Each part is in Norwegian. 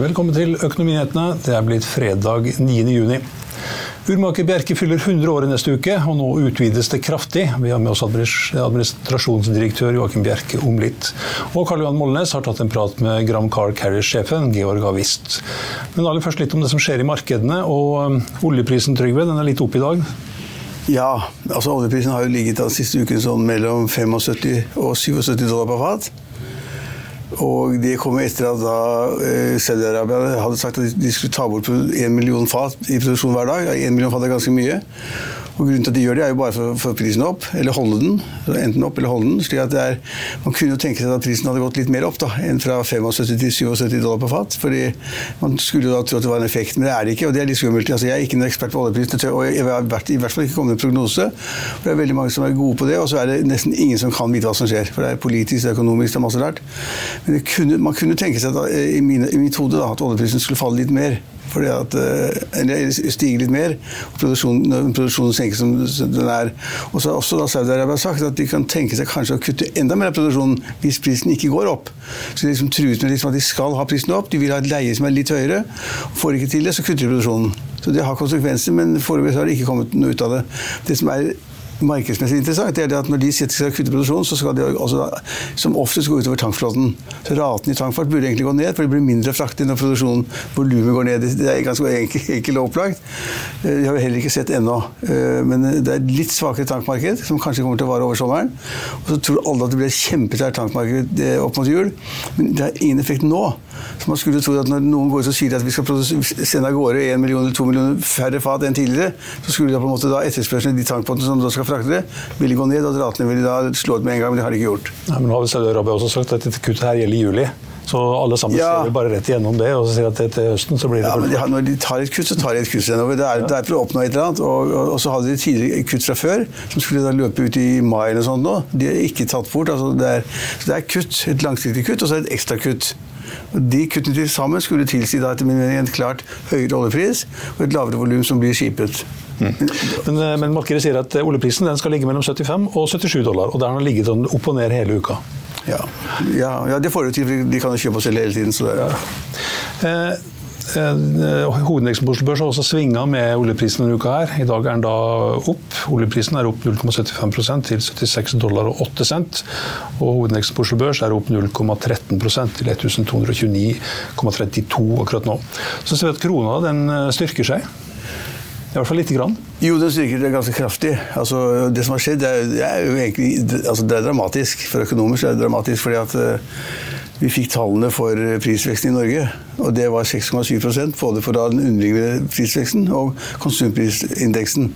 Velkommen til Økonominyhetene. Det er blitt fredag 9. juni. Urmaker Bjerke fyller 100 år i neste uke, og nå utvides det kraftig. Vi har med oss administrasjonsdirektør Joakim Bjerke om litt. Og Karl Johan Molnes har tatt en prat med Gram Car Carrier-sjefen Georg Avist. Men aller først litt om det som skjer i markedene. Og um, oljeprisen, Trygve, den er litt opp i dag? Ja, altså oljeprisen har jo ligget den siste uken sånn mellom 75 og 77 dollar på fat. Og det kom etter at da eh, Saudi-Arabia hadde sagt at de skulle ta bort en million fat i produksjon hver dag. En million fat er ganske mye. Og Grunnen til at de gjør det, er jo bare for å få prisen opp, eller holde den. Enten opp eller holde den. slik at er, Man kunne jo tenke seg at prisen hadde gått litt mer opp da, enn fra 75 til 77 dollar på fat. fordi Man skulle jo da tro at det var en effekt, men det er det ikke. og det er litt skummelt. Altså, jeg er ikke noen ekspert på oljeprisen, og jeg har i hvert fall ikke kommet med en prognose. for Det er veldig mange som er gode på det, og så er det nesten ingen som kan vite hva som skjer. For det er politisk, det er økonomisk, det er masse rart. Men kunne, man kunne tenke seg at, i, mine, i mitt hode da, at oljeprisen skulle falle litt mer fordi at, eh, eller stige litt mer. Produksjonen, produksjonen senker som den er. Og så har også Saudi-Arabia sagt at de kan tenke seg kanskje å kutte enda mer av produksjonen hvis prisen ikke går opp. Så de liksom truet med liksom at de skal ha prisen opp, de vil ha et leie som er litt høyere. Får ikke til det, så kutter de produksjonen. Så det har konsekvenser, men foreløpig har det ikke kommet noe ut av det. Det som er markedsmessig interessant, det er at når de sier at de skal kutte produksjonen, så skal de også, som oftest gå utover tankflåten. Så raten i tankfart burde egentlig gå ned, for det blir mindre fraktig når produksjonen, volumet går ned. Det er ganske enkelt, enkelt opplagt. Det eh, har vi heller ikke sett ennå. Eh, men det er et litt svakere tankmarked, som kanskje kommer til å vare over sommeren. Og så tror alle at det blir et kjempesterkt tankmarked eh, opp mot jul, men det har ingen effekt nå. Så man skulle tro at når noen går ut og sier at vi skal sende av gårde 1 million eller 2 millioner færre fat enn tidligere, så skulle da på en måte da etterspørselen de tankbåtene som da skal fraktere, ville gå ned, og ratene ville da slå ut med en gang. Men det har de ikke gjort. Nei, men nå har Saudi-Arabia også sagt at dette kuttet her gjelder i juli. Så alle sammen ja. ser bare rett igjennom det og så sier at til høsten så blir det ja, men de har, Når de tar et kutt, så tar de et kutt. Er, det er for å oppnå et eller annet. Og, og, og så hadde de tidligere kutt fra før, som skulle da løpe ut i mai eller sånt nå. De er ikke tatt bort. Altså det, er, så det er kutt. Et langsiktig kutt, og så er det et ekstra kutt. De kuttene til sammen skulle tilsi da, etter min mening en klart høyere oljepris og et lavere volum som blir skipet. Mm. Men, eh, men markedet sier at oljeprisen skal ligge mellom 75 og 77 dollar, og der har den ligget sånn opp og ned hele uka. Ja, ja, ja det får de til. De kan jo kjøpe og selge hele tiden. Så det, ja. eh, Eh, hovedindeksen på Oslo Børs har også svinga med oljeprisen denne uka. her. I dag er den da opp. Oljeprisen er opp 0,75 til 76 dollar og 8 cent. Og hovedindeksen er opp 0,13 til 1229,32 akkurat nå. Så ser vi at krona den eh, styrker seg. I hvert fall lite grann. Jo, den styrker det ganske kraftig. Altså, det som har skjedd, det er, det er egentlig altså, det er dramatisk. For økonomer så er det dramatisk fordi at vi fikk tallene for prisveksten i Norge, og det var 6,7% både for den underliggende prisveksten og konsumprisindeksen.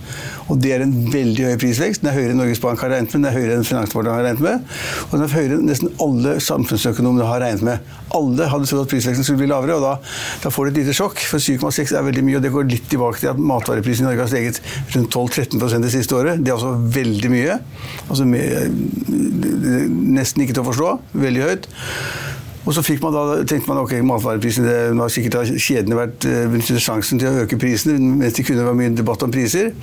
Og Det er en veldig høy prisvekst. Den er høyere enn Norges Bank har regnet med, den er høyere enn Finansdepartementet har regnet med, og den er høyere enn nesten alle samfunnsøkonomene har regnet med. Alle hadde trodd at prisveksten skulle bli lavere, og da, da får du et lite sjokk. For 7,6 er veldig mye, og det går litt tilbake til at matvareprisen i Norge har steget rundt 12-13% det siste året. Det er altså veldig mye. Altså nesten ikke til å forstå. Veldig høyt. Og så fikk man da, tenkte man ok, matvareprisene det var sikkert kjedene vært benyttet eh, sjansen til å øke prisene, mens det kunne være mye debatt om priser.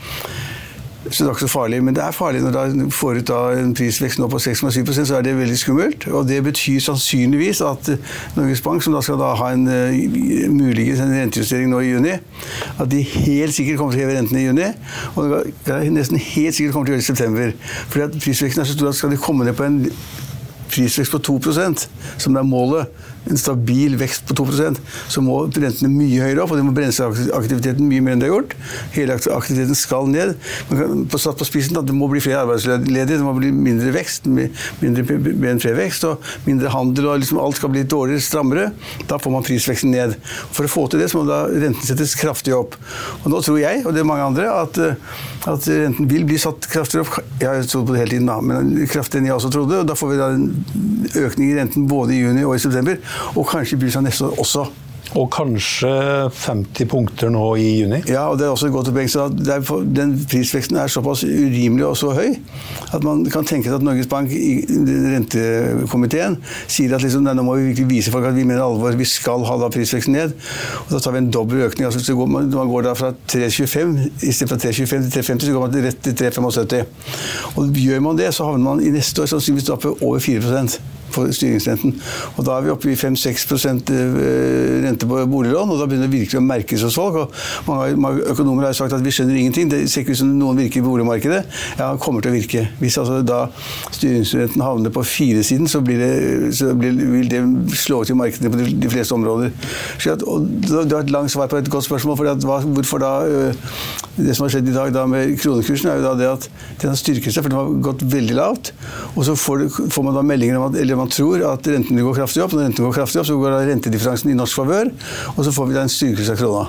Så det er ikke så farlig, Men det er farlig når du får ut en prisvekst nå på 6,7 så er det veldig skummelt. Og det betyr sannsynligvis at eh, Norges Bank, som da skal da ha en uh, muligens en rentejustering nå i juni, at de helt sikkert kommer til å heve rentene i juni. Og det er nesten helt sikkert kommer til å gjøre det i september. Fordi at prisveksten er så stor at skal de komme ned på en prisvekst på 2 som er målet, en stabil vekst på 2% så må rentene mye høyere opp, og de må bremse aktiviteten mye mer enn det har gjort. Hele aktiviteten skal ned. Man kan på satt på spissen at det må bli flere arbeidsledige, det må bli mindre vekst, mindre BNP-vekst og mindre handel, og liksom alt skal bli dårligere, strammere. Da får man prisveksten ned. For å få til det, så må da renten settes kraftig opp. Og nå tror jeg, og det er mange andre, at, at renten vil bli satt kraftig opp. Jeg har trodd på det hele tiden, da, men kraftigere enn jeg også trodde. og Da får vi da en økning i renten både i juni og i september og kanskje blir seg neste år også. Og kanskje 50 punkter nå i juni? Ja, og det er også et godt poeng. så Den prisveksten er såpass urimelig og så høy at man kan tenke seg at Norges Bank i rentekomiteen sier at liksom, nå må vi virkelig vise folk at vi mener alvor, vi skal ha da prisveksten ned. Og da tar vi en dobbel økning. altså så går man, man går da fra 3,25 istedenfor 3,25 til 3,50, så går man rett til 3,75. Og gjør man det, så havner man i neste år sannsynligvis oppe over 4 på styringsrenten. Og da er vi oppe i 5-6 eh, rente på boliglån, og da begynner det virkelig å merkes hos folk. og Mange økonomer har sagt at vi skjønner ingenting. Det ser ikke ut som noen virker i boligmarkedet. Ja, det kommer til å virke. Hvis altså da styringsrenten havner på firesiden, så, blir det, så blir, vil det slå til markedene på de, de fleste områder. At, det var et langt svar på et godt spørsmål. For at, hvorfor da øh, Det som har skjedd i dag da med kronekursen, er jo da det at den har styrket seg, for den har gått veldig lavt. Og så får, får man da meldinger om at eller man tror at rentene går kraftig opp. Når rentene går kraftig opp, så går rentedifferansen i norsk favør, og så får vi da en styrkelse av krona.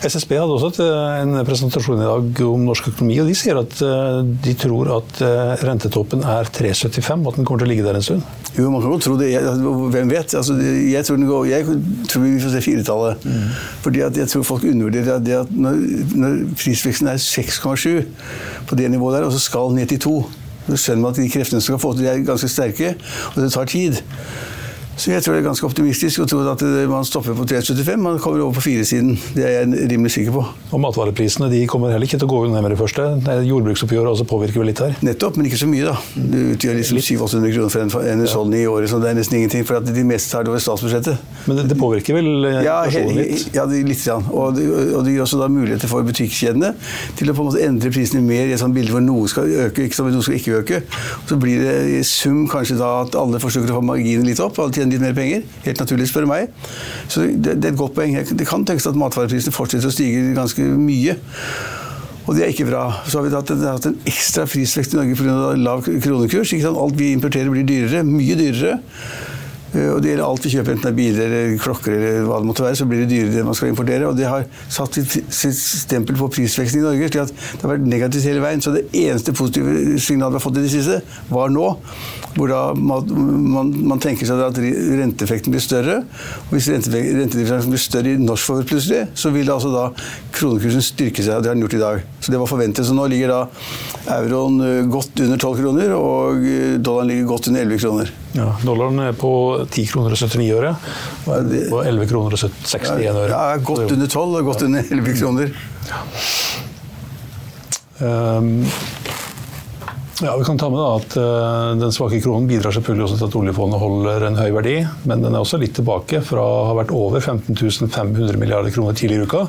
SSB hadde også en presentasjon i dag om norsk økonomi, og de sier at eh, de tror at eh, rentetoppen er 3,75, og at den kommer til å ligge der en stund. Jo, man kan godt tro det. hvem vet? Altså, jeg, tror går, jeg, tror vi får se firetallet. Mm. Fordi jeg tror folk undervurderer det at når, når prisveksten er 6,7 på det nivået der, og så skal den ned til 2 så skjønner man at de kreftene som skal få til de er ganske sterke, og det tar tid. Så jeg tror det er ganske optimistisk å tro at man stopper på 3,75. Man kommer over på firesiden. Det er jeg rimelig sikker på. Og matvareprisene de kommer heller ikke til å gå ned med det første. Jordbruksoppgjøret også påvirker vel litt her? Nettopp, men ikke så mye, da. Det utgjør liksom 700-800 kroner for en, en husholdning i året, så det er nesten ingenting. For at de meste tar det over statsbudsjettet. Men det, det påvirker vel ja, personen litt? Ja, litt. Grann. Og, det, og det gir også da muligheter for butikkjedene til å på en måte endre prisene mer i et sånt bilde hvor noe skal øke, ikke noe skal ikke øke. Så blir det i sum kanskje da at alle forsøker å få marginen litt opp. alle litt mer penger. Helt naturlig, spør du meg. Så det, det, er et godt poeng. Det kan tenkes at matvareprisene fortsetter å stige ganske mye. Og det er ikke bra. Så har vi hatt, hatt en ekstra prisvekst i Norge pga. lav kronekurs. Alt vi importerer blir dyrere. Mye dyrere. Eh, og det gjelder alt vi kjøper, enten det er biler eller klokker eller hva det måtte være, så blir det dyrere det man skal importere. Og det har satt sitt stempel på prisveksten i Norge. slik at Det har vært negativt hele veien. Så det eneste positive signalet vi har fått i det siste, var nå. Hvor da man, man, man tenker seg at renteeffekten blir større. Og hvis rentedifferansen blir større i norsk forhold plutselig, så vil altså da kronekursen styrke seg. og Det har den gjort i dag. Så det var forventet. Så nå ligger da euroen eh, godt under 12 kroner, og eh, dollaren ligger godt under 11 kroner. Ja, Dollaren er på 10 kroner og 79 øre, og 11 kroner og 61 øre. Ja, godt under 12 og godt under 11 kroner. Ja. Um, ja, Vi kan ta med at uh, Den svake kronen bidrar selvfølgelig også til at oljefondet holder en høy verdi, men den er også litt tilbake fra å ha vært over 15 500 milliarder kroner tidligere i uka,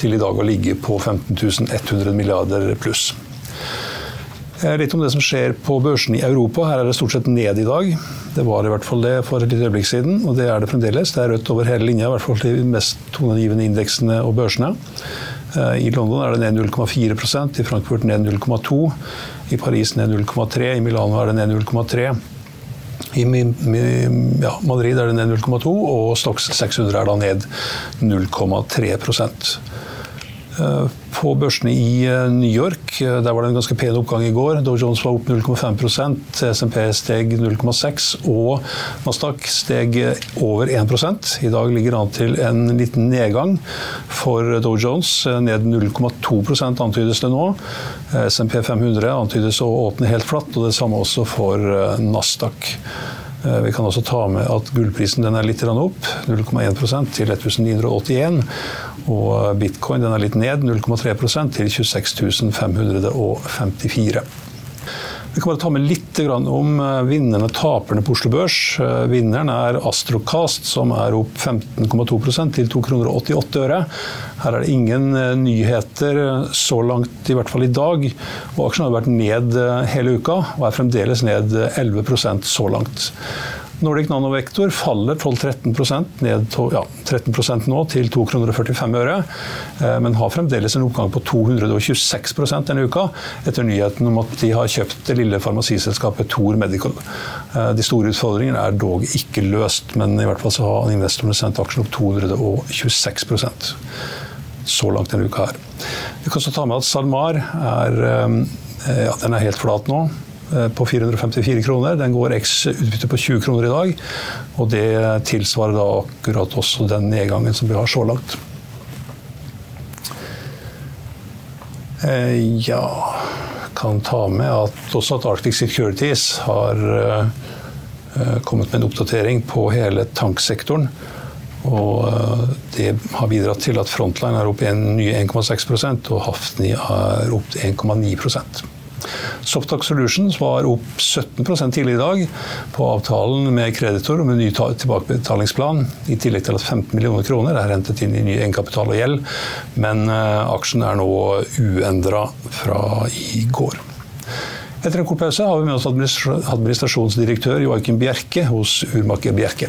til i dag å ligge på 15 100 milliarder pluss. Eh, litt om det som skjer på børsen i Europa. Her er det stort sett ned i dag. Det var i hvert fall det for et øyeblikk siden, og det er det fremdeles. Det er rødt over hele linja, i hvert fall de mest toneangivende indeksene og børsene. Eh, I London er det ned 0,4% i Frankfurt ned 0,2 i Paris ned 0,3 i Milano er det ned 0,3 i ja, Madrid er det ned 0,2, og Stox 600 er da ned 0,3 Eh, på børsene i eh, New York eh, der var det en ganske pen oppgang i går. Dow Jones var opp 0,5% SMP steg 0,6 og Nasdaq steg over 1% I dag ligger det an til en liten nedgang for Dow Jones. Ned 0,2% antydes det nå. SMP 500 antydes å åpne helt flatt, og det samme også for Nasdaq. Eh, vi kan også ta med at gullprisen er litt opp, 0,1% til 1981. Og bitcoin den er litt ned, 0,3 til 26 554. Vi kan bare ta med litt om eh, vinnerne og taperne på Oslo Børs. Eh, vinneren er Astrocast, som er opp 15,2% til 2,88 kroner. Her er det ingen eh, nyheter så langt, i hvert fall i dag. Og aksjen har vært ned hele uka, og er fremdeles ned 11% så langt. Nordic Nanovektor faller 12-13% ned ja, 13 nå til 2,45 kroner eh, men har fremdeles en oppgang på 226% denne uka, etter nyheten om at de har kjøpt det lille farmasiselskapet Thor Medical. Eh, de store utfordringene er dog ikke løst, men i hvert fall så har investorene sendt aksjen opp 226% så langt denne uka her. Vi kan også ta med at SalMar er, eh, ja, den er helt flat nå. Eh, på 454 kroner. Den går X utbytte på 20 kroner i dag. Og det tilsvarer da akkurat også den nedgangen som vi har så langt. Eh, ja Kan ta med at også at Arctic Securities har eh, kommet med en oppdatering på hele tanksektoren. Og det har bidratt til at Frontline er opp en ny 1,6% og Hafni er opp 1,9 Softac Solutions var opp 17 tidlig i dag på avtalen med kreditor om en ny tilbakebetalingsplan, i tillegg til at 15 millioner kroner er hentet inn i ny egenkapital og gjeld. Men eh, aksjen er nå uendra fra i går. Etter en kort pause har vi med oss administrasjonsdirektør Joakim Bjerke hos Urmaker Bjerke.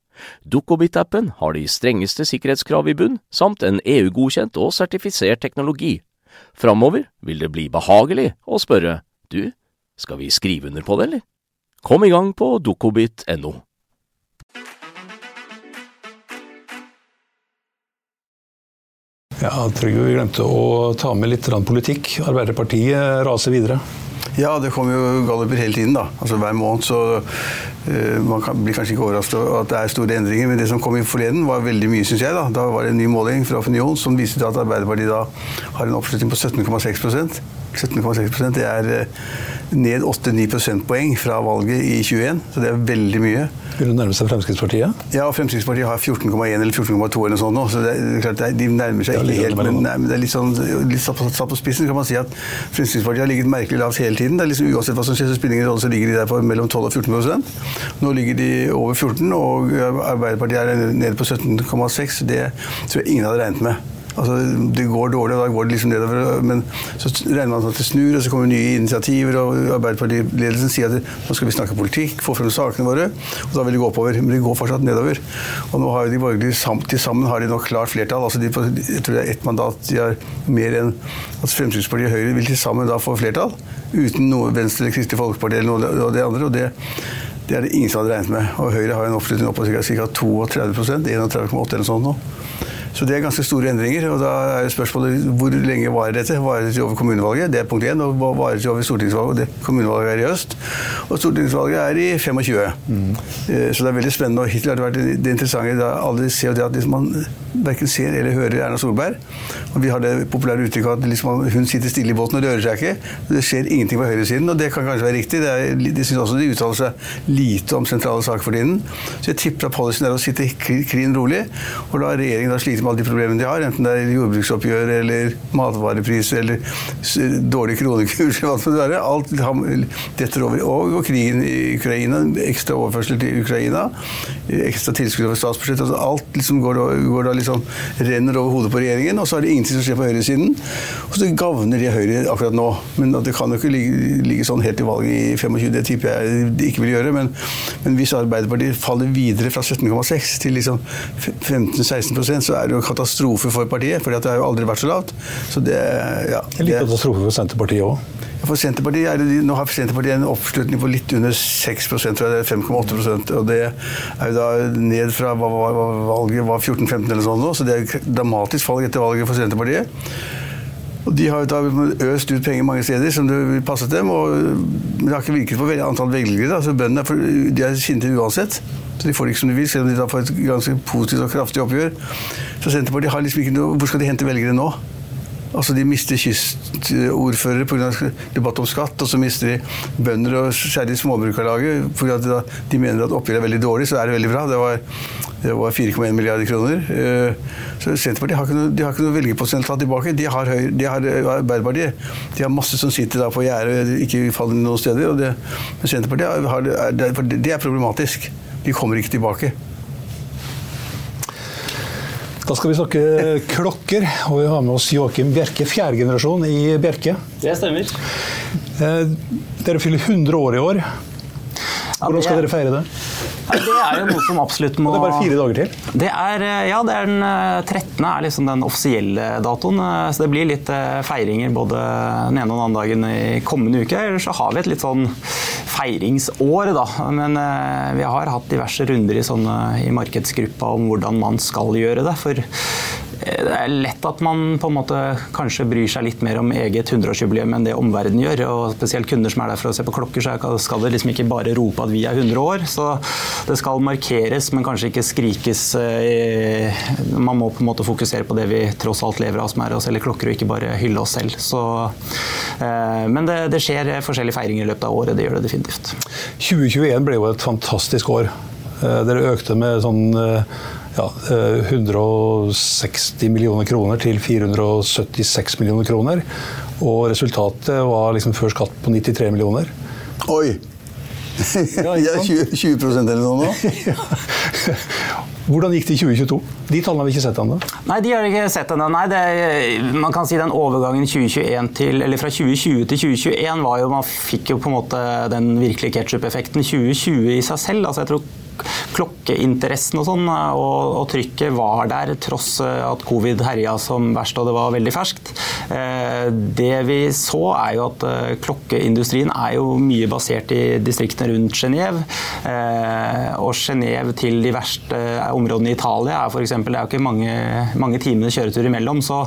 Dukkobit-appen har de strengeste sikkerhetskrav i bunn, samt en EU-godkjent og sertifisert teknologi. Framover vil det bli behagelig å spørre du, skal vi skrive under på det, eller? Kom i gang på dukkobit.no. Ja, Trygve, vi glemte å ta med litt politikk. Arbeiderpartiet raser videre. Ja, det kommer jo galluper hele tiden. da. Altså Hver måned så uh, Man kan, blir kanskje ikke overrasket over at det er store endringer, men det som kom inn forleden, var veldig mye, syns jeg. Da Da var det en ny måling fra Opinion som viste at Arbeiderpartiet da har en oppslutning på 17,6 17,6 Det er uh, ned 8-9 prosentpoeng fra valget i 21, så det er veldig mye. Vil du nærme seg Fremskrittspartiet? Ja, Fremskrittspartiet har 14,1 eller 14,2 eller noe sånt nå. Så det er, klart, de nærmer seg ikke helt. Men, nei, men, det er litt sånn litt satt på spissen kan man si at Fremskrittspartiet har ligget merkelig lavt hele tiden. Det er liksom, uansett hva som skjer, så spiller ingen rolle, så ligger de der på mellom 12 og 14% Nå ligger de over 14 og Arbeiderpartiet er nede på 17,6. Det tror jeg ingen hadde regnet med. Altså, det går dårlig, og da går det liksom nedover. Men så regner man at det snur, og så kommer nye initiativer. Og Arbeiderpartiledelsen sier at nå skal vi snakke politikk, få frem sakene våre. Og da vil det gå oppover. Men det går fortsatt nedover. Og nå har jo de borgerlige til sammen har de nok klart flertall. Altså de, jeg tror det er ett mandat de har mer enn at Fremskrittspartiet og Høyre vil til sammen da få flertall. Uten noe Venstre eller Kristelig Folkeparti eller noe av det andre. og det det er det ingen som hadde regnet med. Og Høyre har en oppslutning opp på ca. 32% 31,8 eller sånt nå. Så det er ganske store endringer. og Da er spørsmålet hvor lenge varer dette? Varer det til over kommunevalget? Det er punkt én. Og varer det til over stortingsvalget? Det, kommunevalget er i høst. Og stortingsvalget er i 25. Mm. Så det er veldig spennende. Og hittil har det vært det interessante da alle ser det at liksom man verken ser eller hører Erna Solberg. Og vi har det populære uttrykket at liksom hun sitter stille i båten og rører seg ikke. Det skjer ingenting på høyresiden, og det kan kanskje være riktig. Det er, de syns også de uttaler seg lite om sentrale saker for tiden. Så jeg tipper at policyen er å sitte klin rolig, og la regjeringen da slite med alle de problemene de har, enten det er jordbruksoppgjør eller matvarepriser eller dårlig kronekurs eller hva det være. Alt detter over. Og, og, krigen i Ukraina, ekstra overførsel til Ukraina, ekstra tilskudd over statsbudsjettet. Altså alt liksom går, går da liksom renner over hodet på regjeringen, og så er det ingenting som skjer på høyresiden. Og så gagner de Høyre akkurat nå. Men det kan jo ikke ligge, ligge sånn helt til valget i 25, det tipper jeg de ikke vil gjøre. Men, men hvis Arbeiderpartiet faller videre fra 17,6 til liksom 15-16% så er det jo katastrofe for partiet. For det har jo aldri vært så lavt. Så det, ja, det er litt katastrofe for Senterpartiet òg? For Senterpartiet er det, nå har Senterpartiet en oppslutning på litt under 6 tror jeg det er 5,8% og Det er jo da ned fra hva, hva, valget var 14-15 eller sånn nå, så det er dramatisk fall etter valget for Senterpartiet. Og De har jo da øst ut penger mange steder som det vil passe dem, og, men det har ikke virket på antall velgere. så Bøndene er, de er sinte uansett. Så De får det ikke som de vil, selv om de da får et ganske positivt og kraftig oppgjør. Så Senterpartiet har liksom ikke noe Hvor skal de hente velgere nå? Altså De mister kystordførere pga. debatt om skatt, og så mister de bønder og særlig Småbrukarlaget pga. at de mener at oppgjøret er veldig dårlig, så er det veldig bra. Det var, var 4,1 milliarder kroner. Eh, så Senterpartiet har ikke noe, de har ikke noe ta tilbake. De har, høy, de har Arbeiderpartiet. De har masse som sitter da på gjerdet, ikke faller noen steder. Og det, men Senterpartiet har, det er problematisk. De kommer ikke tilbake. Da skal vi snakke klokker, og vi har med oss Joakim Bjerke, fjerde generasjon i Bjerke. Det stemmer. Eh, dere fyller 100 år i år. Hvordan skal dere feire det? Det er jo noe som absolutt må Det er bare fire dager til? Det er, eh, ja, det er den 13. Eh, er liksom den offisielle datoen. Så det blir litt feiringer både den ene og den andre dagen i kommende uke. Eller så har vi et litt sånn feiringsår, da. Men vi har hatt diverse runder i, sånne, i markedsgruppa om hvordan man skal gjøre det. For det er lett at man på en måte kanskje bryr seg litt mer om eget 100-årsjubileum enn det omverdenen gjør. og Spesielt kunder som er der for å se på klokker, så skal det liksom ikke bare rope at vi er 100 år. Så det skal markeres, men kanskje ikke skrikes. Eh, man må på en måte fokusere på det vi tross alt lever av, som er å selge klokker, og ikke bare hylle oss selv. Så, eh, men det, det skjer forskjellige feiringer i løpet av året. Det gjør det definitivt. 2021 ble jo et fantastisk år. Eh, dere økte med sånn ja, 160 eh, millioner kroner til 476 millioner kroner. Og resultatet var liksom før skatt på 93 millioner. Oi! Ja, 20, 20 eller noe nå? Hvordan gikk det i 2022? De tallene har vi ikke sett ennå. Nei, de har ikke sett ennå. Nei, man kan si den overgangen 2021 til, eller fra 2020 til 2021 var jo Man fikk jo på en måte den virkelige ketsjup-effekten 2020 i seg selv. altså jeg tror klokkeinteressen og sånn, og, og, trykket var der tross at covid herja som verst og det var veldig ferskt. Eh, det vi så, er jo at eh, klokkeindustrien er jo mye basert i distriktene rundt Genéve. Eh, og Genéve til de verste områdene i Italia er f.eks. Det er jo ikke mange, mange timer kjøretur imellom. Så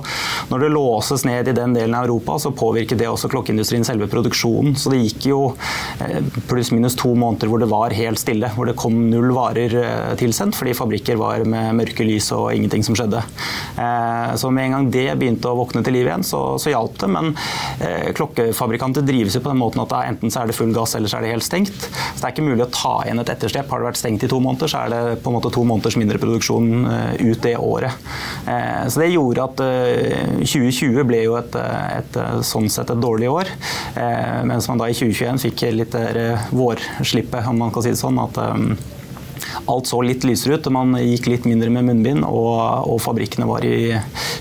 når det låses ned i den delen av Europa, så påvirker det også klokkeindustrien selve produksjonen. Så det gikk jo pluss-minus to måneder hvor det var helt stille. Hvor det kom null varer tilsendt fordi fabrikker var med mørke lys og ingenting som skjedde. Så med en gang det begynte å våkne til liv igjen, så, så hjalp det. Men eh, klokkefabrikanter drives jo på den måten at enten så er det full gass, eller så er det helt stengt. Så det er ikke mulig å ta igjen et etterslep. Har det vært stengt i to måneder, så er det på en måte to måneders mindre produksjon eh, ut det året. Eh, så det gjorde at 2020 eh, ble jo et, et, sånn sett et dårlig år. Eh, mens man da i 2021 fikk litt vårslippet, om man kan si det sånn. at alt så litt lysere ut. Man gikk litt mindre med munnbind, og, og fabrikkene var i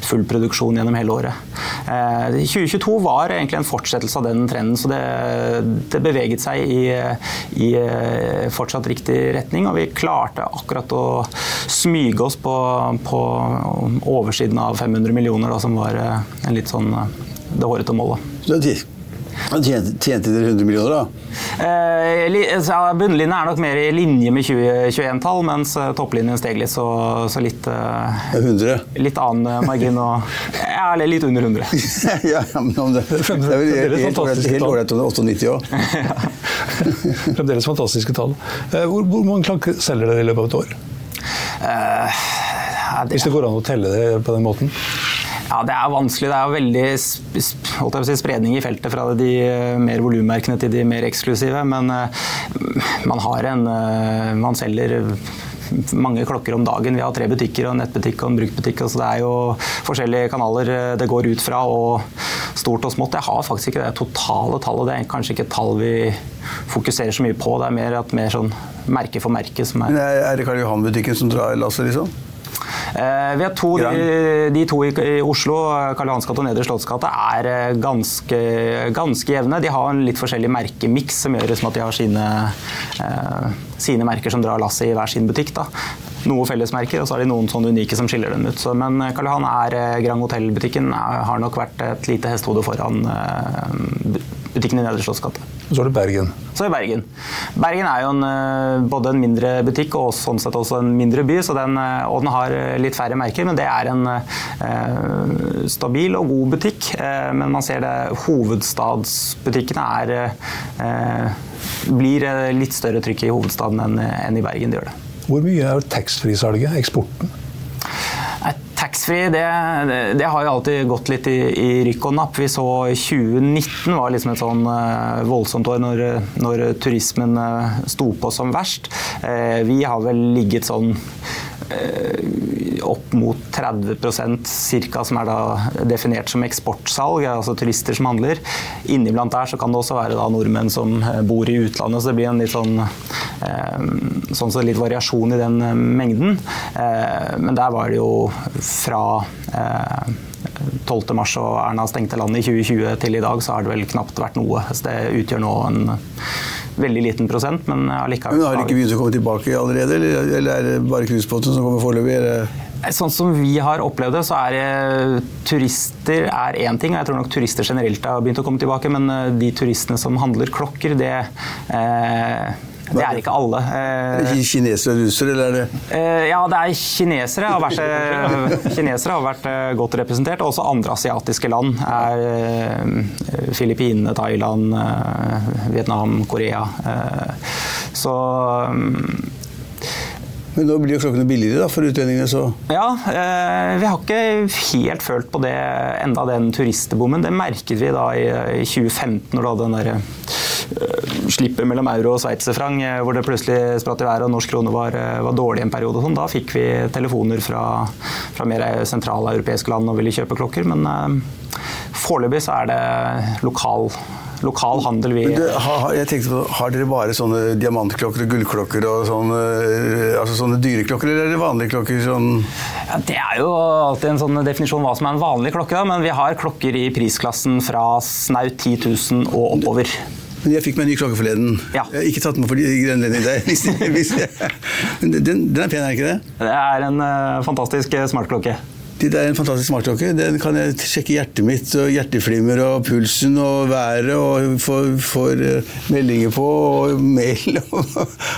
full produksjon gjennom hele året. Eh, 2022 var egentlig en fortsettelse av den trenden, så det, det beveget seg i, i, eh, fortsatt riktig retning. Og vi klarte akkurat å smyge oss på, på oversiden av 500 millioner, da, som var eh, en litt sånn eh, det hårete målet. Tjente, tjente dere 100 millioner, da? Eh, bunnlinjen er nok mer i linje med 2021-tall, mens eh, topplinjen steg litt, så, så litt eh, 100? Litt annen eh, margin og Ja, eller litt under 100. ja, men om det, det er vel helt ålreit om det er 98 òg. Fremdeles fantastiske tall. Hvor, hvor mange klokker selger dere i løpet av et år? Eh, det, Hvis det går an å telle det på den måten? Ja, Det er vanskelig. Det er veldig si, spredning i feltet fra de eh, mer volummerkene til de mer eksklusive. Men uh, man har en uh, Man selger mange klokker om dagen. Vi har tre butikker og en nettbutikk og en bruktbutikk. Så det er jo forskjellige kanaler det går ut fra, og stort og smått. Jeg har faktisk ikke det totale tallet. Det er kanskje ikke et tall vi fokuserer så mye på. Det er mer, at mer sånn merke for merke som er Er det Karl Johan-butikken som drar lasset, liksom? Eh, vi har to, de, de, to i, i Oslo, Karl Johans gate og Nedre Slottsgate, er eh, ganske, ganske, jevne. De har en litt forskjellig merkemiks som gjør det som at de har sine, eh, sine merker som drar lasset i hver sin butikk. Da. Noe fellesmerker, og så har de noen sånne unike som skiller dem ut. Så, men eh, Karl Johan er Grand Hotell-butikken har nok vært et lite hestehode foran butikken i Nedre Slottsgate. Så er det Bergen. Så er det Bergen. Bergen er jo en, eh, både en mindre butikk og sånn sett også en mindre by, den, eh, og den har eh, litt færre merker. Men det er en eh, stabil og god butikk. Eh, men man ser det hovedstadsbutikkene er eh, blir litt større trykk i hovedstaden enn, enn i Bergen. Det gjør det. Hvor mye er taxfree-salget, eksporten? Taxfree det, det, har jo alltid gått litt i, i rykk og napp. Vi så 2019 var liksom et sånn uh, voldsomt år når, når turismen uh, sto på som verst. Uh, vi har vel ligget sånn opp mot 30 cirka, som er da definert som eksportsalg, altså turister som handler. Inniblant der så kan det også være da nordmenn som bor i utlandet, så det blir en litt sånn sånn så litt variasjon i den mengden. Men der var det jo fra 12. mars og Erna stengte landet i 2020 til i dag, så har det vel knapt vært noe. Så det utgjør nå en veldig liten prosent, men allikevel Men Har det ikke begynt å komme tilbake allerede, eller er det bare cruisebåten som kommer foreløpig? Sånn som vi har opplevd det, så er det turister er én ting. og Jeg tror nok turister generelt har begynt å komme tilbake, men eh, de turistene som handler klokker, det eh, det er ikke alle. Det kinesere og russere, eller er det eh, Ja, det er kinesere. Har vært, eh, kinesere har vært eh, godt representert. Også andre asiatiske land. er Filippinene, Thailand, Vietnam, Korea. Så mm, men nå blir jo klokkene billigere da, for utlendingene, så Ja, eh, vi har ikke helt følt på det enda, den turistbommen. Det merket vi da i, i 2015, når du hadde den derre uh, slippet mellom euro og sveitserfranc, eh, hvor det plutselig spratt i været og norsk krone var, eh, var dårlig en periode. Sånn. Da fikk vi telefoner fra, fra mer sentrale europeiske land og ville kjøpe klokker, men eh, foreløpig så er det lokal lokal handel vi det, har, jeg tenkte på, har dere bare sånne diamantklokker og gullklokker og sånne, eh, altså sånne dyreklokker, eller er det vanlige klokker? Sånn ja, det er jo alltid en sånn definisjon hva som er en vanlig klokke, da, men vi har klokker i prisklassen fra snaut 10 000 og oppover. Men jeg fikk meg en ny klokke forleden. Ja. Jeg har ikke tatt den for grenledning der. Men den, den, er pen, er ikke det? Det er en uh, fantastisk smartklokke. Det er en fantastisk smartklokke. Den kan jeg sjekke hjertet mitt, og hjerteflimmer og pulsen og været og får uh, meldinger på og mail.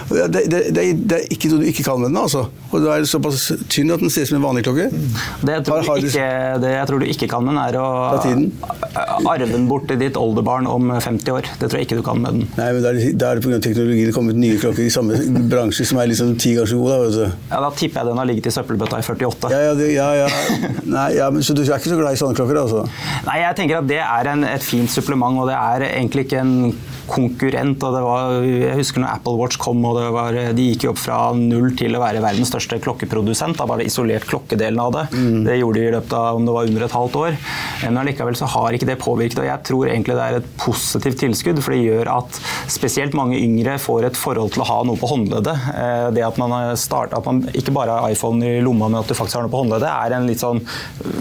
det, det, det, det, er ikke noe du ikke kan med den, altså. Og da er det såpass tynn at den ser ut som en vanlig klokke. Det jeg tror, har ikke, det jeg tror du ikke kan med den, er å arve den bort til ditt oldebarn om 50 år. Det tror jeg ikke du kan med den. Nei, men Da er det, pga. teknologien kommet nye klokker i samme bransje som er liksom ti ganger så gode. Da, ja, da tipper jeg den har ligget i søppelbøtta i 48. Ja, ja, ja, ja Nei, ja, men, Så du er ikke så glad i sånne klokker? altså? Nei, jeg tenker at det er en, et fint supplement, og det er egentlig ikke en konkurrent. og det var, Jeg husker når Apple Watch kom, og var, de gikk jo opp fra null til å være verdens største klokkeprodusent. Da var det isolert klokkedelen av det. Mm. Det gjorde de i løpet av om det var under et halvt år. Men allikevel så har ikke det påvirket. og Jeg tror egentlig det er et positivt tilskudd, for det gjør at spesielt mange yngre får et forhold til å ha noe på håndleddet. Eh, det at man, start, at man ikke bare har iPhone i lomma, men at du faktisk har noe på håndleddet, er en litt sånn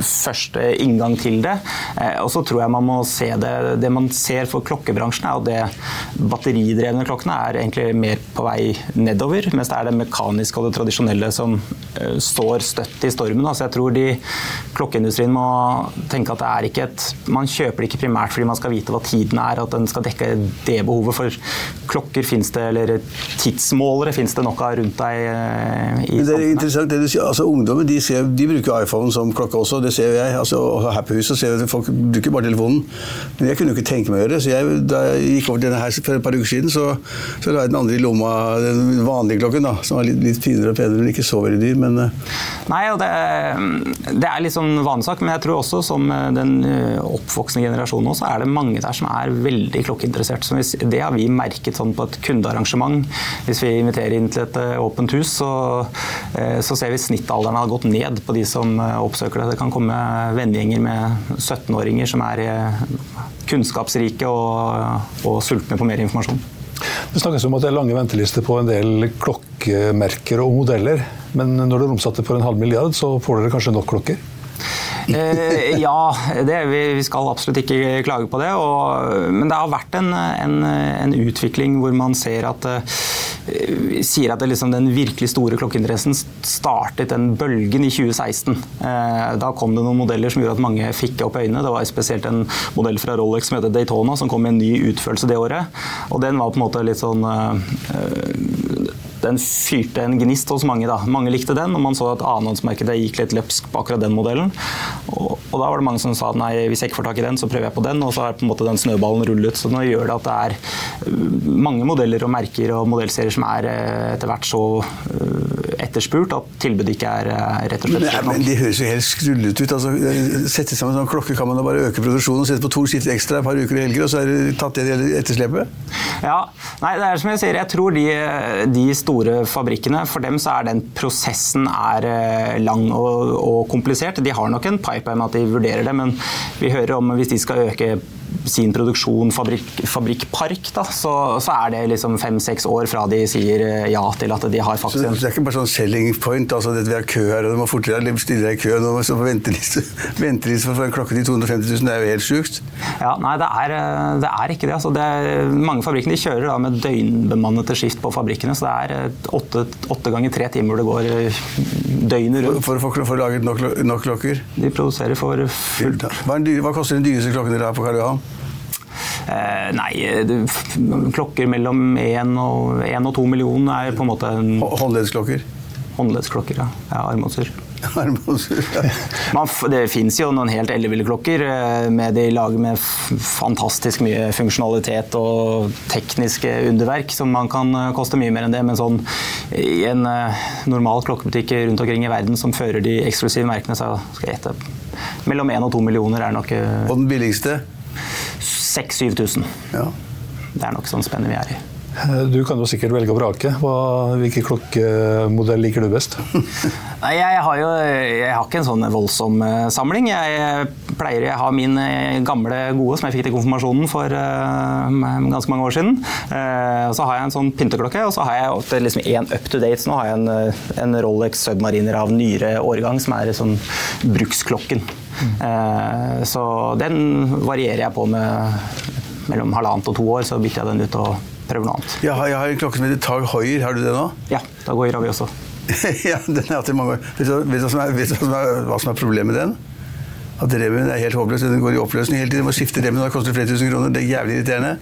første inngang til det. Eh, og så tror jeg man må se det Det man ser for klokkebransjen, er at det batteridrevne klokkene er egentlig mer på vei nedover, mens det er det mekaniske og det tradisjonelle som uh, står støtt i stormen. Altså jeg tror de klokkeindustrien må tenke at det er ikke et Man kjøper det ikke primært fordi man skal vite hva tiden er, at den skal dekke det behovet. For klokker fins det, eller tidsmålere fins det nok av rundt deg i Men Det er interessant det du sier. Altså Ungdommen de, ser, de bruker iPhone som klokke også, det ser jeg. Altså, og her på huset ser vi at folk bruker bare telefonen. Men jeg kunne jo ikke tenke meg å gjøre det. så jeg, Da jeg gikk over til denne her for et par uker siden, så, så la jeg den andre i lomma, den vanlige klokken, da, som var litt, litt finere og penere, men ikke så veldig dyr. men... Eh. Nei, og det, det er litt sånn vanesak, men jeg tror også som eh, den eh, oppvoksende generasjonen også, er det mange der som er veldig klokkeinteressert. Det har vi merket sånn på et kundearrangement. Hvis vi inviterer inn til et åpent hus, så, så ser vi snittalderen har gått ned på de som oppsøker det. Det kan komme vennegjenger med 17-åringer som er kunnskapsrike og, og sultne på mer informasjon. Det snakkes om at det er lange ventelister på en del klokkemerker og modeller. Men når dere omsatte for en halv milliard, så får dere kanskje nok klokker? Eh, ja, det, vi, vi, skal absolutt ikke klage på det. Og, men det har vært en, en, en, utvikling hvor man ser at eh, sier at liksom, den virkelig store klokkeinteressen startet den bølgen i 2016. Eh, da kom det noen modeller som gjorde at mange fikk opp øynene. Det var spesielt en modell fra Rolex som heter Daytona, som kom med en ny utførelse det året. Og den var på en måte litt sånn eh, den fyrte en gnist hos mange. da. Mange likte den, og man så at annenhåndsmarkedet gikk litt løpsk på akkurat den modellen. Og, og, da var det mange som sa at nei, hvis jeg ikke får tak i den, så prøver jeg på den. Og så har på en måte den snøballen rullet. Så nå gjør det at det er uh, mange modeller og merker og modellserier som er uh, etter hvert så uh, etterspurt at tilbudet ikke er rett og slett Nei, men Det høres jo helt skrullete ut. altså Sette sammen en sånn klokke kan man da bare øke produksjonen, sette på to skift ekstra et par uker i helger, og så er det tatt det etterslepet? Ja, nei, det er som jeg sier, jeg tror de, de store fabrikkene, for dem så er den prosessen er eh, lang og, og komplisert. De har nok en pipeline at de vurderer det, men vi hører om hvis de skal øke sin produksjon, fabrikk, fabrikkpark, da, så, så, er det liksom fem-seks år fra de sier eh, ja til at de har faktisk Så det er ikke bare sånn selling point, altså det vi har kø her, og du må fortere stille deg i kø, og så på venteliste, venteliste for en klokke til 250 000, det er jo helt sjukt. Ja, nei, det er, eh, det er ikke det. Altså, det er, mange fabrikker de kjører da med døgnbemannede skift på fabrikkene, så det er eh, åtte, åtte ganger tre timer det går døgnet rundt. For, for, for å få laget nok, nok, klokker? De produserer for fullt. Hva, hva koster den dyreste klokken dere har på Karl Johan? Eh, nei, det, klokker mellom én og, og to millioner er på en måte en Håndledsklokker? Håndledsklokker, ja. ja armbåndsur. det fins jo noen helt elleville klokker. Eh, med de lager med fantastisk mye funksjonalitet og tekniske underverk som man kan eh, koste mye mer enn det. Men sånn i en eh, normal klokkebutikk rundt omkring i verden som fører de eksklusive merkene, så skal jeg gjette mellom én og to millioner er nok Og den billigste? 6000-7000. Ja. Det er nok sånn spennet vi er i. Du kan jo sikkert velge å vrake. hvilken klokkemodell liker du best? Nei, jeg har jo jeg har ikke en sånn voldsom eh, samling. Jeg pleier å ha min eh, gamle gode som jeg fikk til konfirmasjonen for uh, ganske mange år siden. Uh, og så har jeg en sånn pynteklokke, og så har jeg liksom en up to date. Nå har jeg en, en Rolex Submariner av nyere årgang som er sånn bruksklokken. Mm. så den varierer jeg på med mellom halvannet og to år, så bytter jeg den ut og prøver noe annet. Jeg har, jeg har en klokke som heter Tag Hoier, har du det nå? Ja, Tag Hoier har vi også. ja, den har jeg hatt i mange år. Vet du, vet du, hva, som er, vet du hva, som er, hva som er problemet med den? At remmen er helt håpløs. Den går i oppløsning hele tiden. Må skifte remmen, og det koster flere tusen kroner. Det er jævlig irriterende.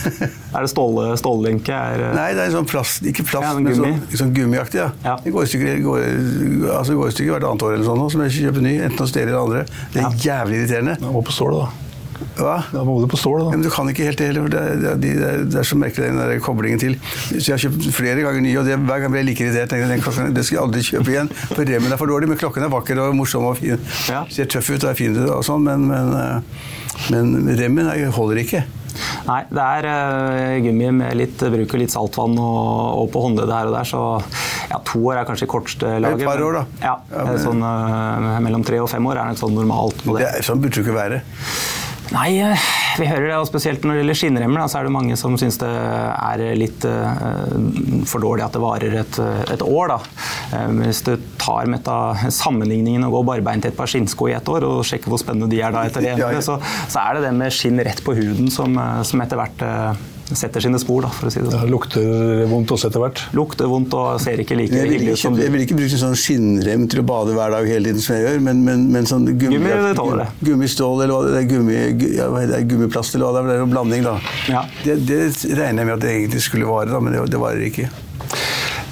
er det ståle, stållenke? Er... Nei, det er en sånn plast, ikke plast, ja, men sånn, sånn gummiaktig. Ja. ja. Det går i stykker, går, altså, går i stykker hvert annet år eller sånn, som jeg kjøper ny. Enten hos dere eller andre. Det er jævlig irriterende. Hva på stål, da? Hva? Da må du på stål, Ja, da. men du kan ikke helt det heller. for Det, er- det, er- det, er- det er så merkelig den der koblingen til. Så jeg har kjøpt flere ganger nye, og det, hver gang blir jeg like irritert. jeg, Den klokken, det skal jeg aldri kjøpe igjen. For remmen er for dårlig, men klokken er vakker og morsom og fin. Ja. Ser tøff ut og er fin og sånn, men, men, eh, men remmen er- holder ikke. Nei, det er uh, gummi med litt bruk og litt saltvann og, og på håndleddet her og der, så ja, to år er kanskje kortste laget. par år, da. Ja, Ja, men- sånn uh, mellom tre og fem år er nok sånn normalt på Det det. er, sånn burde det ikke være. Nei, eh, vi hører det, og spesielt når det gjelder skinnremmer, så er det mange som syns det er litt eh, for dårlig at det varer et, et år. Da. Eh, hvis du tar meta sammenligningen og går barbeint i et par skinnsko i ett år, og sjekker hvor spennende de er da etter det. Så, så er det det med skinn rett på huden som, som etter hvert setter sine spor, da, for å si det sånn. Det lukter vondt også etter hvert. Lukter vondt og ser ikke like Jeg hyggelig ikke, ut som du. jeg vil ikke bruke sånn skinnrem til å bade hver dag hele tiden som jeg gjør, men, men, men sånn gummi, Gummi, det tåler det. gummistål eller hva det er, gummi, ja, det, gummiplast eller hva det er, det er en blanding da. Ja. Det, det regner jeg med at det egentlig skulle vare, da, men det, det varer ikke.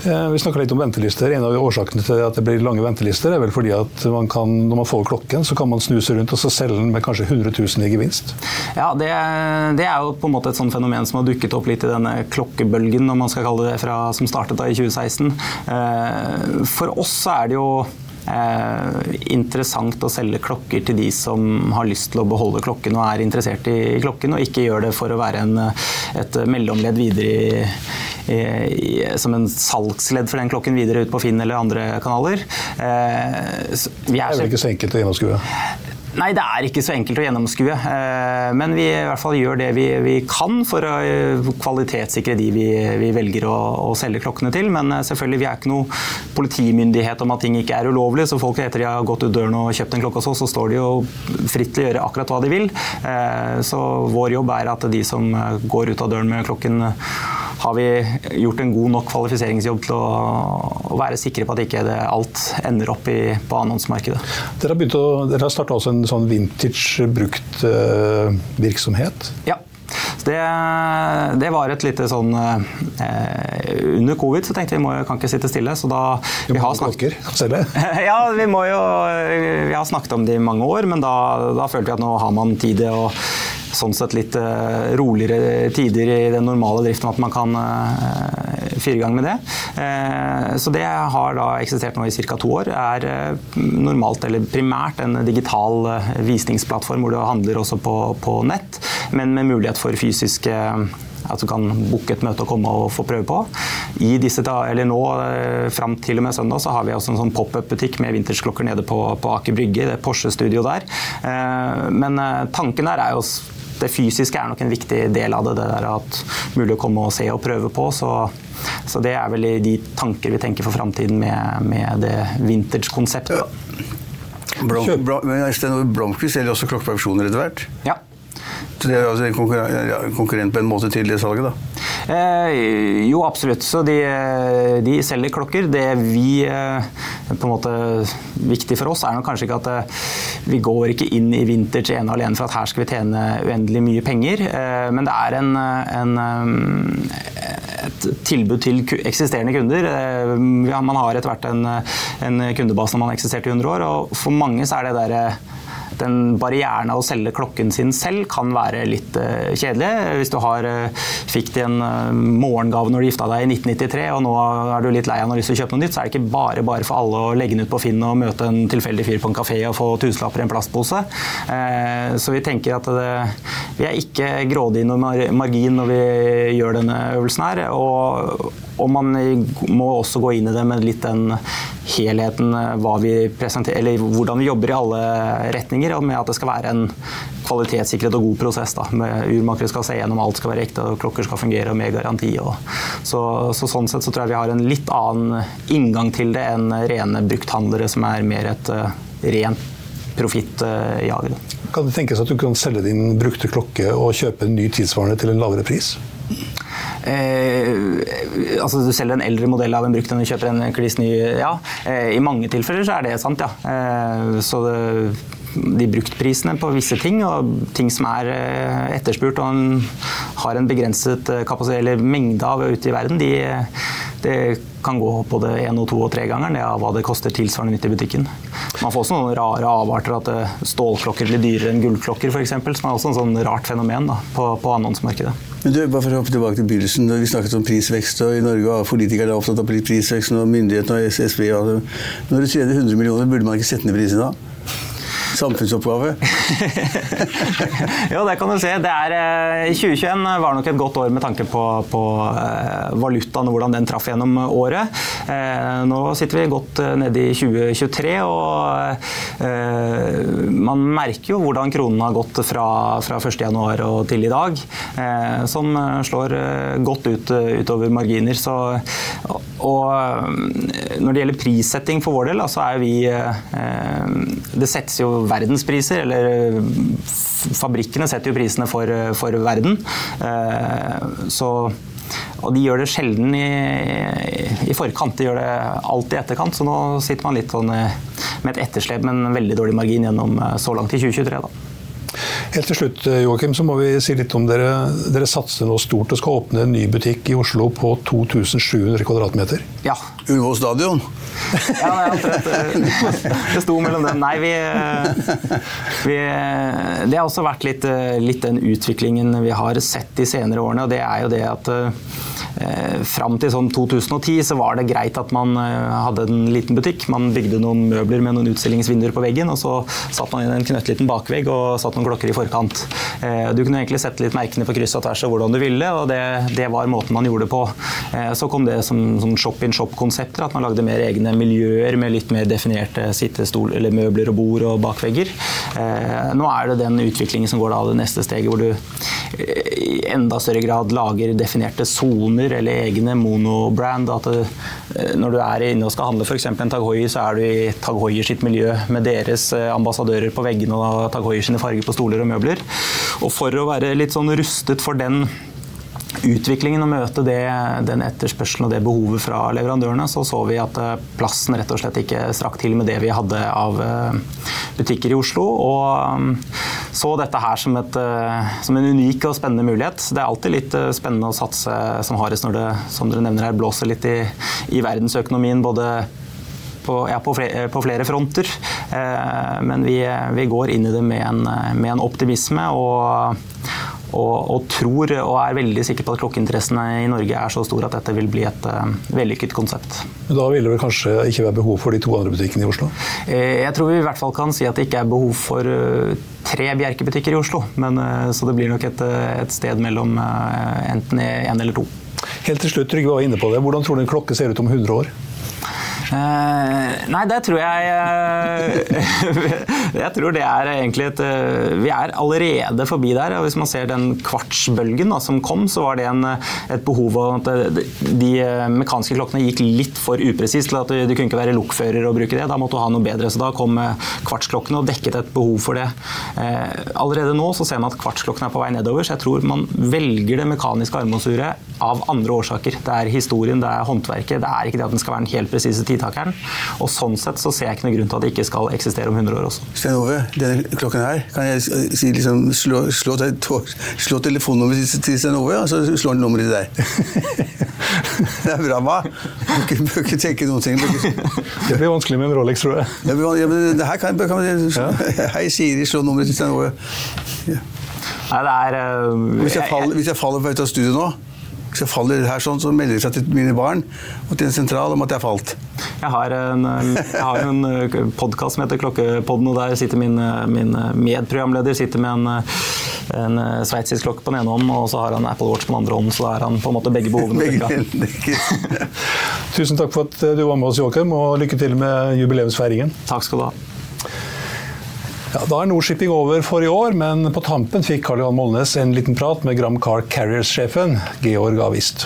Eh, Vi snakka litt om ventelister. En av årsakene til at det blir lange ventelister, er vel fordi at man kan, når man får klokken, så kan man snuse rundt og så selge den med kanskje 100 000 i gevinst. Ja, det, det er jo på en måte et sånt fenomen som har dukket opp litt i denne klokkebølgen, om man skal kalle det, fra, som startet da i 2016. Eh, For oss så er det jo interessant å selge klokker til de som har lyst til å beholde klokken og er interessert i, klokken, og ikke gjør det for å være en, et mellomledd videre i, som en salgsledd for den klokken videre ut på Finn eller andre kanaler. Eh, vi Det er vel ikke så enkelt å gjennomskue. Nei, det er ikke så enkelt å gjennomskue. eh, Men vi i hvert fall gjør det vi, vi kan for å eh, kvalitetssikre de vi, vi velger å, å selge klokkene til. Men eh, selvfølgelig, vi er ikke noe politimyndighet om at ting ikke er ulovlig. Så folk etter de har gått ut døren og kjøpt en klokke hos oss, så står de jo fritt til å gjøre akkurat hva de vil. Så vår jobb er at de som går ut av døren med klokken har vi gjort en god nok kvalifiseringsjobb til å, å være sikre på at ikke det, alt ender opp i, på annonsemarkedet. Dere har, å, dere har starta også en sånn vintage brukt eh. Ja. Det, det var et lite sånn eh, Under covid så tenkte vi må, kan ikke sitte stille, så da Vi vi har ha snakket ja, vi må jo Vi har snakket om det i mange år, men da, da følte vi at nå har man tid til å Sånn sett litt eh, roligere tider i den normale driften, at man kan eh, fyre i gang med det. Eh, så det har da eksistert nå i ca. to år. Er normalt, eller primært, en digital visningsplattform hvor du handler også på, på nett, men med mulighet for fysiske at du kan booke et møte og komme og få prøve på. I disse eller nå, Fram til og med søndag så har vi også en sånn pop-up-butikk med vintersklokker nede på, på Aker Brygge, det Porsche-studioet der. Eh, Men tanken der er jo det fysiske er nok en viktig del av det. Det der at mulig å komme og se og prøve på. Så, så det er vel de tanker vi tenker for framtiden med, med det vintage-konseptet. Ja. Blom, Blomkvist selger også klokkeproduksjoner etter hvert. Ja. Så det er altså en konkurren- konkurrent på en måte til det salget, da. Eh, jo, absolutt. Så de, de selger klokker. Det vi eh, på en måte Viktig for oss er nok kanskje ikke at eh, vi går ikke inn i vintage ene alene for at her skal vi tjene uendelig mye penger. Eh, men det er en, en, eh, et tilbud til eksisterende kunder. Eh, man har etter hvert en, en kundebase når man har eksistert i 100 år, og for mange så er det der den barrieren av å selge klokken sin selv kan være litt eh, kjedelig. Hvis du har, eh, fikk til en eh, morgengave når du gifta deg i 1993, og nå er du litt lei av og har lyst å kjøpe noe nytt, så er det ikke bare bare for alle å legge den ut på Finn og møte en tilfeldig fyr på en kafé og få tusenlapper i en plastpose. Så vi tenker at det, vi er ikke grådige i noen margin når vi gjør denne øvelsen her. og og man må også gå inn i det med litt den helheten eh, vi eller hvordan vi jobber i alle retninger, og med at det skal være en kvalitetssikret og god prosess. Da. Urmakere skal se gjennom alt skal være ekte, og klokker skal fungere og med garanti. Og, så, så sånn sett så tror jeg vi har en litt annen inngang til det enn rene brukthandlere, som er mer et uh, rent profittjag. Kan det tenkes at du kan selge din brukte klokke og kjøpe en ny tilsvarende til en lavere pris? Eh, altså Du selger en eldre modell av en brukt enn du kjøper en kliss ny. Ja, eh, I mange tilfeller så er det sant, ja. Eh, så det, de bruktprisene på visse ting, og ting som er eh, etterspurt og en, har en begrenset eh, kapasitet eller mengde av ute i verden, de, det kan gå både én og to og tre ganger ned av hva det koster tilsvarende nytt i butikken. Man får også noen rare avarter, at eh, stålklokker blir dyrere enn gullklokker f.eks., som er også en sånn rart fenomen da, på, på annonsemarkedet. Men du, bare for å hoppe tilbake til begynnelsen, Vi snakket om prisvekst, og i Norge var politikerne opptatt av prisvekst, og myndighetene og SSB Når du tjener 100 millioner, burde man ikke sette ned prisen da? Samfunnsoppgave? jo, det kan du se. Det er, eh, 2021 var nok et godt år med tanke på, på eh, valutaen og hvordan den traff gjennom året. Eh, nå sitter vi godt nede i 2023, og man merker jo hvordan kronen har gått fra, fra 1.1 og til i dag, som slår godt ut utover marginer. Så, og når det gjelder prissetting for vår del, så er vi Det settes jo verdenspriser, eller fabrikkene setter jo prisene for, for verden. Eh, så og de gjør det sjelden i, i, forkant, de gjør det alltid i etterkant. Så nå sitter man litt sånn eh, med et etterslep, men en veldig dårlig margin gjennom eh, så langt i 2023. da. Helt til slutt, Joakim, så må vi si litt om dere. Dere satser nå stort og skal åpne en ny butikk i Oslo på 2700 kvadratmeter. Ja. Ullevål stadion? Ja, omtrent, det sto mellom dem. Nei, vi, vi, Det har også vært litt, litt, den utviklingen vi har sett de senere årene. og det er jo det at eh, Fram til sånn 2010 så var det greit at man eh, hadde en liten butikk. Man bygde noen møbler med noen utstillingsvinduer på veggen, og så satt man inn en knøttliten bakvegg og satt noen klokker i forkant. Eh, du kunne egentlig sette litt merkene på kryss og tvers og hvordan du ville, og det, det var måten man gjorde det på. Eh, så kom det som, som shop-in-shop-konsepter, at man lagde mer egne miljøer med litt mer definerte sittestol, eller møbler og bord og bakvegger. Eh, nå er det den utviklingen som går da det neste steget, hvor du eh, i enda større grad lager definerte soner eller egne monobrand. At det, eh, når du er inne og skal handle f.eks. en Tag Heuer, så er du i Tag Heuer sitt miljø med deres ambassadører på veggene og Tag Heuer sine farger på stoler og møbler. Og for å være litt sånn rustet for den utviklingen og møte det, den etterspørselen og det behovet fra leverandørene, så så vi at eh, plassen rett og slett ikke strakk til med det vi hadde av eh, butikker i Oslo. Og mm, så dette her som, et, eh, som en unik og spennende mulighet. Det er alltid litt spennende å satse som hardest når det som dere nevner her, blåser litt i, i verdensøkonomien. både på, ja, på, flere, på, flere, fronter. Eh, men vi, vi, går inn i det med en, med en optimisme. og og, og, tror og er veldig sikker på at klokkeinteressene i Norge er så store at dette vil bli et uh, vellykket konsept. Da vil det vel kanskje ikke være behov for de to andre butikkene i Oslo? Eh, jeg tror vi i hvert fall kan si at det ikke er behov for uh, tre Bjerke-butikker i Oslo. Men, uh, så det blir nok et, et sted mellom enten én eller to. Helt til slutt, Trygve var inne på det. Hvordan tror du en klokke ser ut om 100 år? Uh, nei, det tror jeg uh, Jeg tror det er egentlig et uh, Vi er allerede forbi der. og Hvis man ser den kvartsbølgen som kom, så var det en, et behov at de mekaniske klokkene gikk litt for upresist til at du kunne ikke være lokfører og bruke det. Da måtte du ha noe bedre. Så da kom kvartsklokkene og dekket et behov for det. allerede nå så ser man at kvartsklokkene er på vei nedover, så jeg tror man velger det mekaniske armbåndsuret av andre årsaker. Det er historien, det er håndverket, det er ikke det at den skal være den helt presise tid fritakeren. Og sånn sett så ser jeg ikke noen grunn til at det ikke skal eksistere om 100 år også. Stein Ove, denne klokken her, kan jeg si liksom, slå, slå, slå telefonnummeret til Stein Ove, og så slår han nummeret til deg. det er bra, hva? Du bør ikke tenke noen ting. Det blir vanskelig med en Rolex, tror jeg. Ja, men det her kan, kan man ja. Hei, Siri, slå nummeret til Stein Ove. Ja. Nei, det er uh, hvis, jeg faller, hvis jeg faller på et av studiet nå hvis jeg faller her sånn, så melder det seg til mine barn og til en sentral om at jeg falt. Jeg har en, jeg har en eh, podkast som heter Klokkepodden, og der sitter min, eh, min eh, medprogramleder sitter med en, en sveitsisk klokke på den ene hånden, og så har han Apple Watch på den andre hånden, så da er han på en måte begge behovene. Begge, Tusen takk for at du var med oss, Joakim, og lykke til med jubileumsfeiringen. Takk skal du ha. Ja, da er Nordshipping over for i år, men på tampen fikk Karl Johan Molnes en liten prat med Gram Car Carriers-sjefen Georg Avist.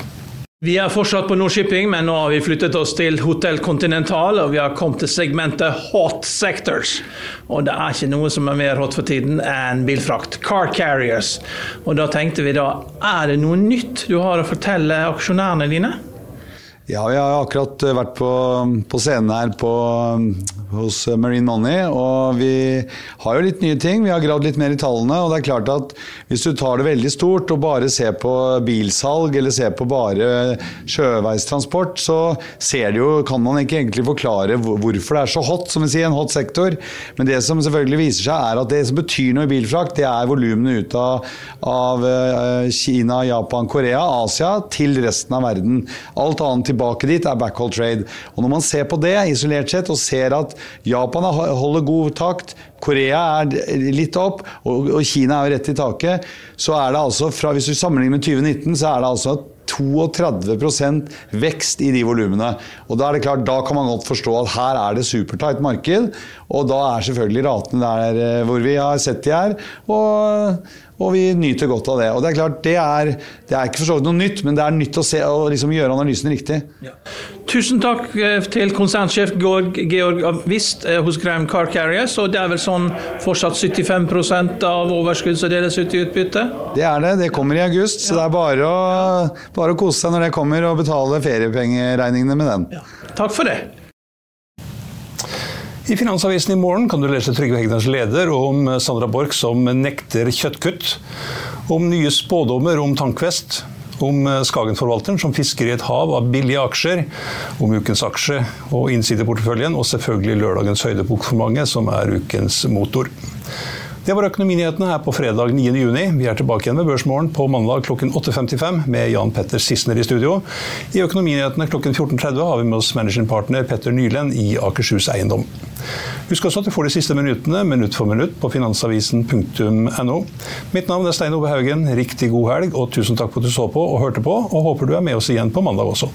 Vi er fortsatt på Nordshipping, men nå har vi flyttet oss til Hotell Continental, og vi har kommet til segmentet Hot Sectors. Og det er ikke noe som er mer hot for tiden enn bilfrakt. Car Carriers. Og da tenkte vi da, er det noe nytt du har å fortelle aksjonærene dine? Ja, vi har akkurat vært på, på scenen her på hos Marine Money. Og vi har jo litt nye ting. Vi har gravd litt mer i tallene. Og det er klart at hvis du tar det veldig stort og bare ser på bilsalg eller ser på bare sjøveistransport, så ser det jo, kan man ikke egentlig forklare hvorfor det er så hot, som vi sier, en hot sektor. Men det som selvfølgelig viser seg, er at det som betyr noe i bilfrakt, det er volumene ut av, av eh, Kina, Japan, Korea, Asia til resten av verden. Alt annet tilbake dit er backhold trade. Og når man ser på det isolert sett og ser at Japan holder god takt, Korea er litt opp, og, Kina er jo rett i taket, så er det altså fra, Hvis du sammenligner med 2019, så er det altså 32% vekst i de volumene. Og Da er det klart, da kan man godt forstå at her er det supertight marked. Og da er selvfølgelig ratene der eh, hvor vi har sett de er. Og, og, vi nyter godt av det. Og Det er klart, det er, det er ikke for så vidt noe nytt, men det er nytt å se og liksom gjøre analysen riktig. Ja. Tusen takk eh, til konsernsjef Georg, Georg Wist eh, hos Graham Car Carriers. Og det er vel sånn fortsatt 75 av overskudd som deles ut i utbytte? Det er det. Det kommer i august. Så det er bare å, bare å kose seg når det kommer, og betale feriepengeregningene med den. Ja. Takk for det. I Finansavisen i morgen kan du lese Trygve Hegnars leder om Sandra Borch som nekter kjøttkutt, om nye spådommer om Tankvest, om Skagen-forvalteren som fisker i et hav av billige aksjer, om ukens aksje og innsideporteføljen, og selvfølgelig lørdagens høydepunkt for mange, som er ukens motor. Det var Økonominyhetene her på fredag 9.6. Vi er tilbake igjen med Børsmorgen på mandag klokken 8.55 med Jan Petter Sissener i studio. I Økonominyhetene klokken 14.30 har vi med oss managing partner Petter Nylen i Akershus Eiendom. Husk også at du får de siste minuttene minutt for minutt på finansavisen.no. Mitt navn er Stein Ove Haugen. Riktig god helg, og tusen takk for at du så på og hørte på, og håper du er med oss igjen på mandag også.